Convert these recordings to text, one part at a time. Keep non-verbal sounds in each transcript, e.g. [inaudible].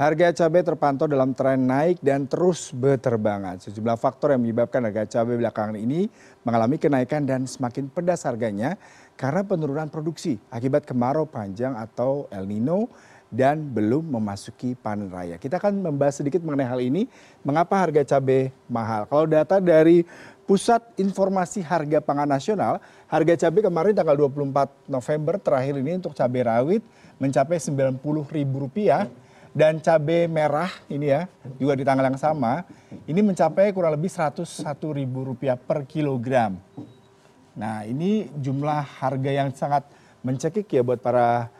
Harga cabai terpantau dalam tren naik dan terus berterbangan. Sejumlah faktor yang menyebabkan harga cabai belakangan ini mengalami kenaikan dan semakin pedas harganya karena penurunan produksi akibat kemarau panjang atau El Nino dan belum memasuki panen raya. Kita akan membahas sedikit mengenai hal ini, mengapa harga cabai mahal. Kalau data dari Pusat Informasi Harga Pangan Nasional, harga cabai kemarin tanggal 24 November terakhir ini untuk cabai rawit mencapai Rp90.000 dan cabai merah ini ya juga di tanggal yang sama ini mencapai kurang lebih Rp101.000 per kilogram. Nah ini jumlah harga yang sangat mencekik ya buat para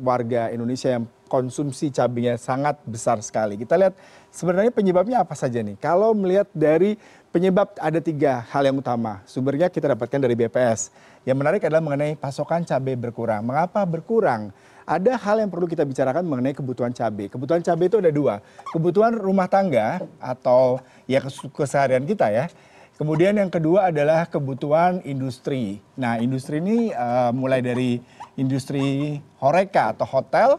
warga Indonesia yang konsumsi cabainya sangat besar sekali. Kita lihat sebenarnya penyebabnya apa saja nih. Kalau melihat dari penyebab ada tiga hal yang utama. Sumbernya kita dapatkan dari BPS. Yang menarik adalah mengenai pasokan cabai berkurang. Mengapa berkurang? Ada hal yang perlu kita bicarakan mengenai kebutuhan cabai. Kebutuhan cabai itu ada dua. Kebutuhan rumah tangga atau ya keseharian kita ya. Kemudian yang kedua adalah kebutuhan industri. Nah industri ini uh, mulai dari industri horeca atau hotel,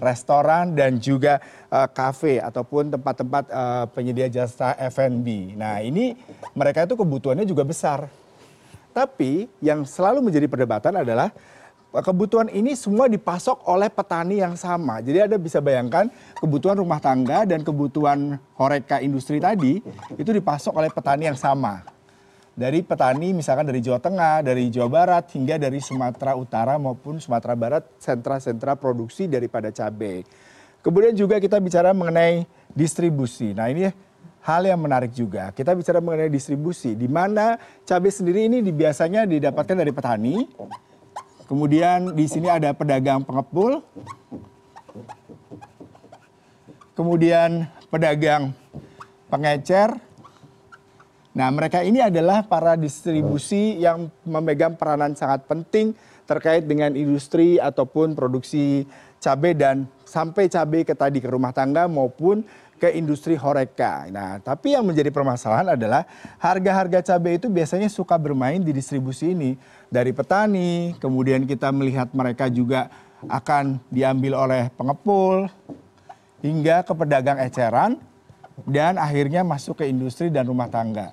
restoran dan juga uh, kafe ataupun tempat-tempat uh, penyedia jasa F&B. Nah ini mereka itu kebutuhannya juga besar. Tapi yang selalu menjadi perdebatan adalah kebutuhan ini semua dipasok oleh petani yang sama. Jadi Anda bisa bayangkan kebutuhan rumah tangga dan kebutuhan horeca industri tadi itu dipasok oleh petani yang sama. Dari petani misalkan dari Jawa Tengah, dari Jawa Barat hingga dari Sumatera Utara maupun Sumatera Barat sentra-sentra produksi daripada cabai. Kemudian juga kita bicara mengenai distribusi. Nah ini hal yang menarik juga. Kita bicara mengenai distribusi, di mana cabai sendiri ini biasanya didapatkan dari petani, Kemudian di sini ada pedagang pengepul. Kemudian pedagang pengecer. Nah, mereka ini adalah para distribusi yang memegang peranan sangat penting terkait dengan industri ataupun produksi cabai dan sampai cabai ke tadi ke rumah tangga maupun ke industri horeca. Nah, tapi yang menjadi permasalahan adalah harga-harga cabai itu biasanya suka bermain di distribusi ini dari petani, kemudian kita melihat mereka juga akan diambil oleh pengepul hingga ke pedagang eceran dan akhirnya masuk ke industri dan rumah tangga.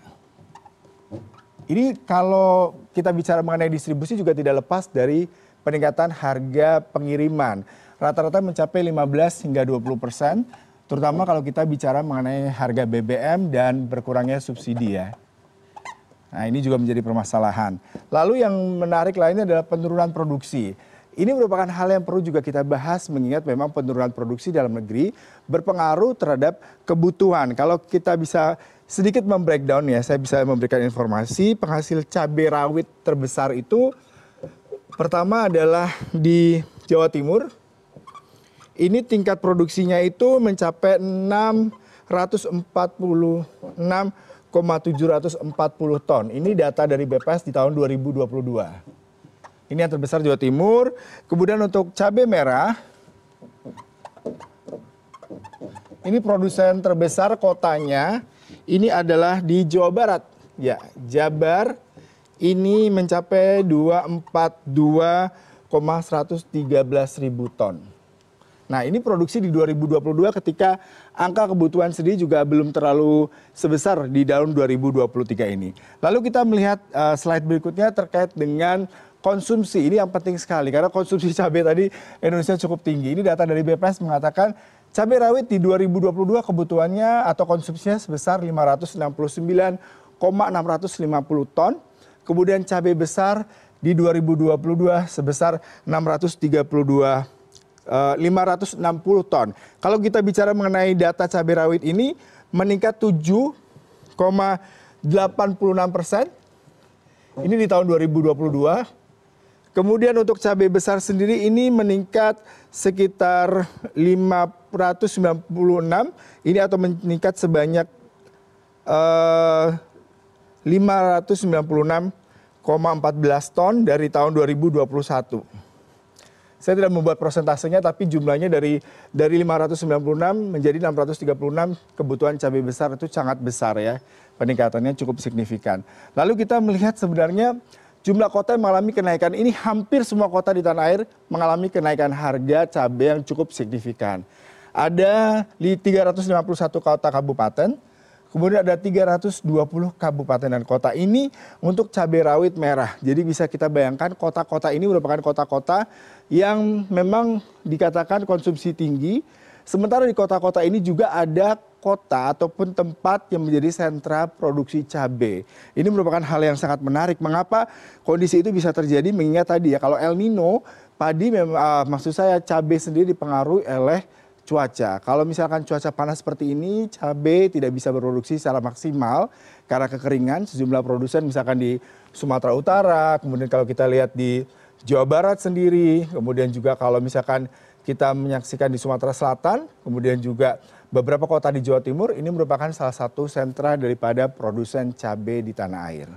Ini kalau kita bicara mengenai distribusi juga tidak lepas dari peningkatan harga pengiriman. Rata-rata mencapai 15 hingga 20 persen, terutama kalau kita bicara mengenai harga BBM dan berkurangnya subsidi ya. Nah ini juga menjadi permasalahan. Lalu yang menarik lainnya adalah penurunan produksi. Ini merupakan hal yang perlu juga kita bahas mengingat memang penurunan produksi dalam negeri berpengaruh terhadap kebutuhan. Kalau kita bisa sedikit membreakdown ya, saya bisa memberikan informasi penghasil cabai rawit terbesar itu pertama adalah di Jawa Timur. Ini tingkat produksinya itu mencapai 646 740 ton. Ini data dari BPS di tahun 2022. Ini yang terbesar Jawa Timur. Kemudian untuk cabai merah, ini produsen terbesar kotanya ini adalah di Jawa Barat. Ya, Jabar ini mencapai 242,113 ribu ton. Nah ini produksi di 2022 ketika angka kebutuhan sendiri juga belum terlalu sebesar di tahun 2023 ini. Lalu kita melihat uh, slide berikutnya terkait dengan konsumsi. Ini yang penting sekali karena konsumsi [laughs] cabai tadi Indonesia cukup tinggi. Ini data dari BPS mengatakan cabai rawit di 2022 kebutuhannya atau konsumsinya sebesar 569,650 ton. Kemudian cabai besar di 2022 sebesar 632 560 eh, ton. Kalau kita bicara mengenai data cabai rawit ini meningkat 7,86 persen. Ini di tahun 2022. Kemudian untuk cabai besar sendiri ini meningkat sekitar 596 ini atau meningkat sebanyak uh, 596,14 ton dari tahun 2021 saya tidak membuat prosentasenya tapi jumlahnya dari dari 596 menjadi 636 kebutuhan cabai besar itu sangat besar ya. Peningkatannya cukup signifikan. Lalu kita melihat sebenarnya jumlah kota yang mengalami kenaikan ini hampir semua kota di tanah air mengalami kenaikan harga cabai yang cukup signifikan. ada di 351 kota kabupaten, kemudian ada 320 kabupaten dan kota ini untuk cabai rawit merah. Jadi bisa kita bayangkan kota-kota ini merupakan kota-kota yang memang dikatakan konsumsi tinggi. Sementara di kota-kota ini juga ada kota ataupun tempat yang menjadi sentra produksi cabai. Ini merupakan hal yang sangat menarik. Mengapa kondisi itu bisa terjadi? Mengingat tadi ya kalau El Nino padi memang uh, maksud saya cabai sendiri dipengaruhi oleh cuaca. Kalau misalkan cuaca panas seperti ini, cabai tidak bisa berproduksi secara maksimal karena kekeringan. Sejumlah produsen misalkan di Sumatera Utara, kemudian kalau kita lihat di Jawa Barat sendiri, kemudian juga kalau misalkan kita menyaksikan di Sumatera Selatan, kemudian juga beberapa kota di Jawa Timur, ini merupakan salah satu sentra daripada produsen cabai di tanah air.